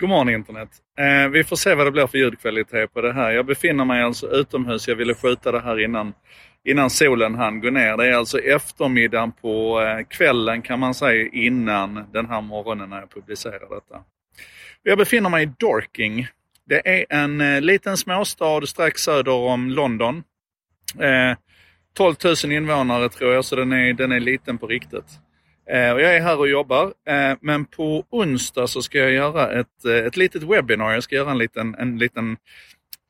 God morgon internet. Eh, vi får se vad det blir för ljudkvalitet på det här. Jag befinner mig alltså utomhus. Jag ville skjuta det här innan, innan solen hann gå ner. Det är alltså eftermiddagen på eh, kvällen kan man säga innan den här morgonen när jag publicerar detta. Jag befinner mig i Dorking. Det är en eh, liten småstad strax söder om London. Eh, 12 000 invånare tror jag, så den är, den är liten på riktigt. Eh, och jag är här och jobbar, eh, men på onsdag så ska jag göra ett, eh, ett litet webbinar. Jag ska göra en liten, en liten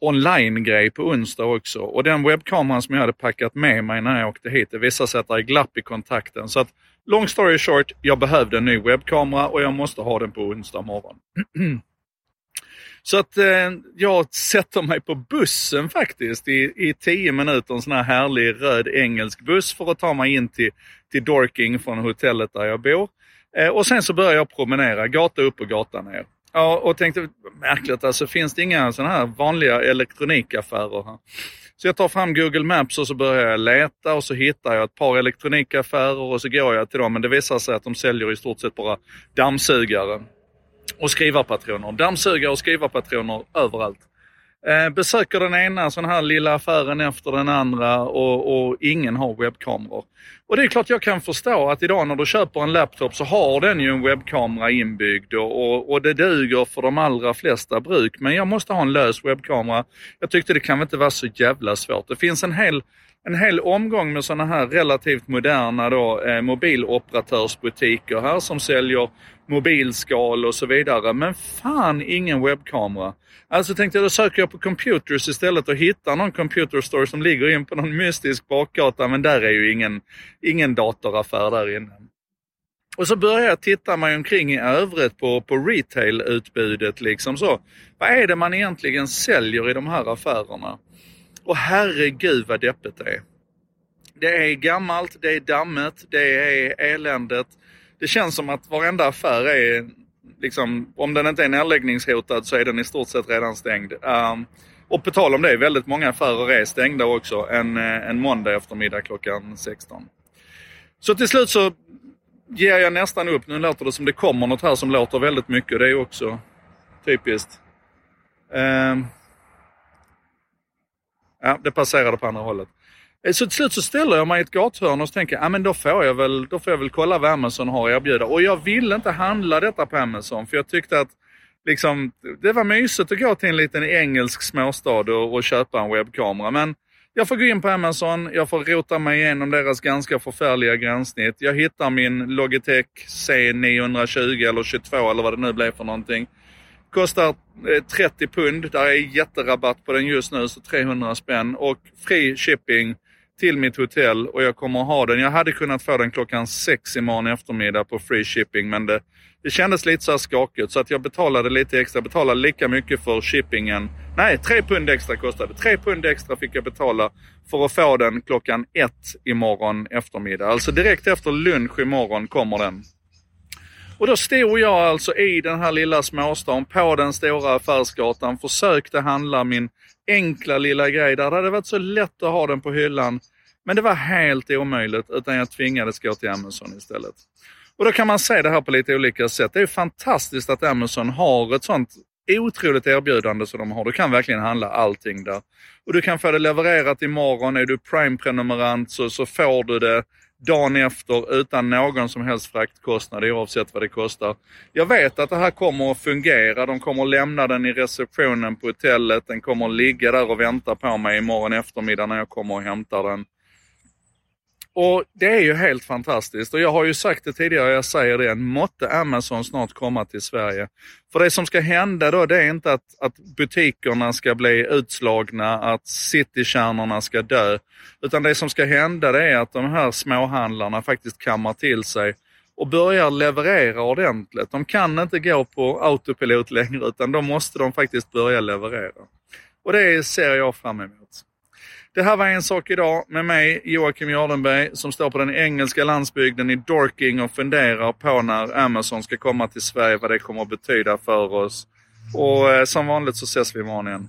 online-grej på onsdag också. Och den webbkameran som jag hade packat med mig när jag åkte hit, det visade sig att det är glapp i kontakten. Så att, long story short, jag behövde en ny webbkamera och jag måste ha den på onsdag morgon. Så att eh, jag sätter mig på bussen faktiskt i, i tio minuter, en sån här härlig röd engelsk buss för att ta mig in till, till Dorking från hotellet där jag bor. Eh, och sen så börjar jag promenera, gata upp och gata ner. Ja, och tänkte, märkligt alltså, finns det inga sådana här vanliga elektronikaffärer här? Så jag tar fram Google Maps och så börjar jag leta och så hittar jag ett par elektronikaffärer och så går jag till dem. Men det visar sig att de säljer i stort sett bara dammsugare och skrivarpatroner. Dammsugare och skrivarpatroner överallt. Eh, besöker den ena sån här lilla affären efter den andra och, och, ingen har webbkameror. Och det är klart jag kan förstå att idag när du köper en laptop så har den ju en webbkamera inbyggd och, och, och det duger för de allra flesta bruk. Men jag måste ha en lös webbkamera. Jag tyckte det kan väl inte vara så jävla svårt. Det finns en hel en hel omgång med sådana här relativt moderna då, eh, mobiloperatörsbutiker här som säljer mobilskal och så vidare. Men fan ingen webbkamera. Alltså tänkte jag, då söker jag på computers istället och hittar någon computer store som ligger in på någon mystisk bakgata. Men där är ju ingen, ingen datoraffär där inne. Och så börjar jag titta mig omkring i övrigt på, på retail-utbudet. Liksom så. Vad är det man egentligen säljer i de här affärerna? Och herregud vad deppigt det är. Det är gammalt, det är dammet, det är eländet. Det känns som att varenda affär är, liksom, om den inte är nedläggningshotad så är den i stort sett redan stängd. Um, och på tal om det, väldigt många affärer är stängda också en, eh, en måndag eftermiddag klockan 16. Så till slut så ger jag nästan upp. Nu låter det som det kommer något här som låter väldigt mycket. Det är också typiskt. Um, Ja, det passerade på andra hållet. Eh, så till slut så ställer jag mig i ett gathörn och så tänker jag, ja men då får jag väl, då får jag väl kolla vad Amazon har att erbjuda. Och jag ville inte handla detta på Amazon för jag tyckte att liksom, det var mysigt att gå till en liten engelsk småstad och, och köpa en webbkamera. Men jag får gå in på Amazon, jag får rota mig igenom deras ganska förfärliga gränssnitt. Jag hittar min Logitech C920 eller 22 eller vad det nu blev för någonting. Kostar eh, 30 pund. Där är jätterabatt på den just nu, så 300 spänn. Och fri shipping till mitt hotell och jag kommer att ha den. Jag hade kunnat få den klockan sex imorgon eftermiddag på free shipping men det, det kändes lite så här skakigt så att jag betalade lite extra. Jag betalade lika mycket för shippingen. Nej, tre pund extra kostade Tre pund extra fick jag betala för att få den klockan ett imorgon eftermiddag. Alltså direkt efter lunch imorgon kommer den. Och då stod jag alltså i den här lilla småstaden på den stora affärsgatan, försökte handla min enkla lilla grej där. Det hade varit så lätt att ha den på hyllan. Men det var helt omöjligt utan jag tvingades gå till Amazon istället. Och då kan man se det här på lite olika sätt. Det är fantastiskt att Amazon har ett sånt otroligt erbjudande som de har. Du kan verkligen handla allting där. Och du kan få det levererat imorgon. Är du Prime-prenumerant så, så får du det dagen efter utan någon som helst fraktkostnad oavsett vad det kostar. Jag vet att det här kommer att fungera. De kommer att lämna den i receptionen på hotellet. Den kommer att ligga där och vänta på mig imorgon eftermiddag när jag kommer och hämtar den. Och Det är ju helt fantastiskt och jag har ju sagt det tidigare, jag säger det, måtte Amazon snart komma till Sverige. För det som ska hända då, det är inte att, att butikerna ska bli utslagna, att citykärnorna ska dö. Utan det som ska hända det är att de här småhandlarna faktiskt kammar till sig och börjar leverera ordentligt. De kan inte gå på autopilot längre utan då måste de faktiskt börja leverera. Och det ser jag fram emot. Det här var En sak idag med mig, Joakim Jardenberg, som står på den engelska landsbygden i Dorking och funderar på när Amazon ska komma till Sverige, vad det kommer att betyda för oss. Och eh, som vanligt så ses vi imorgon igen.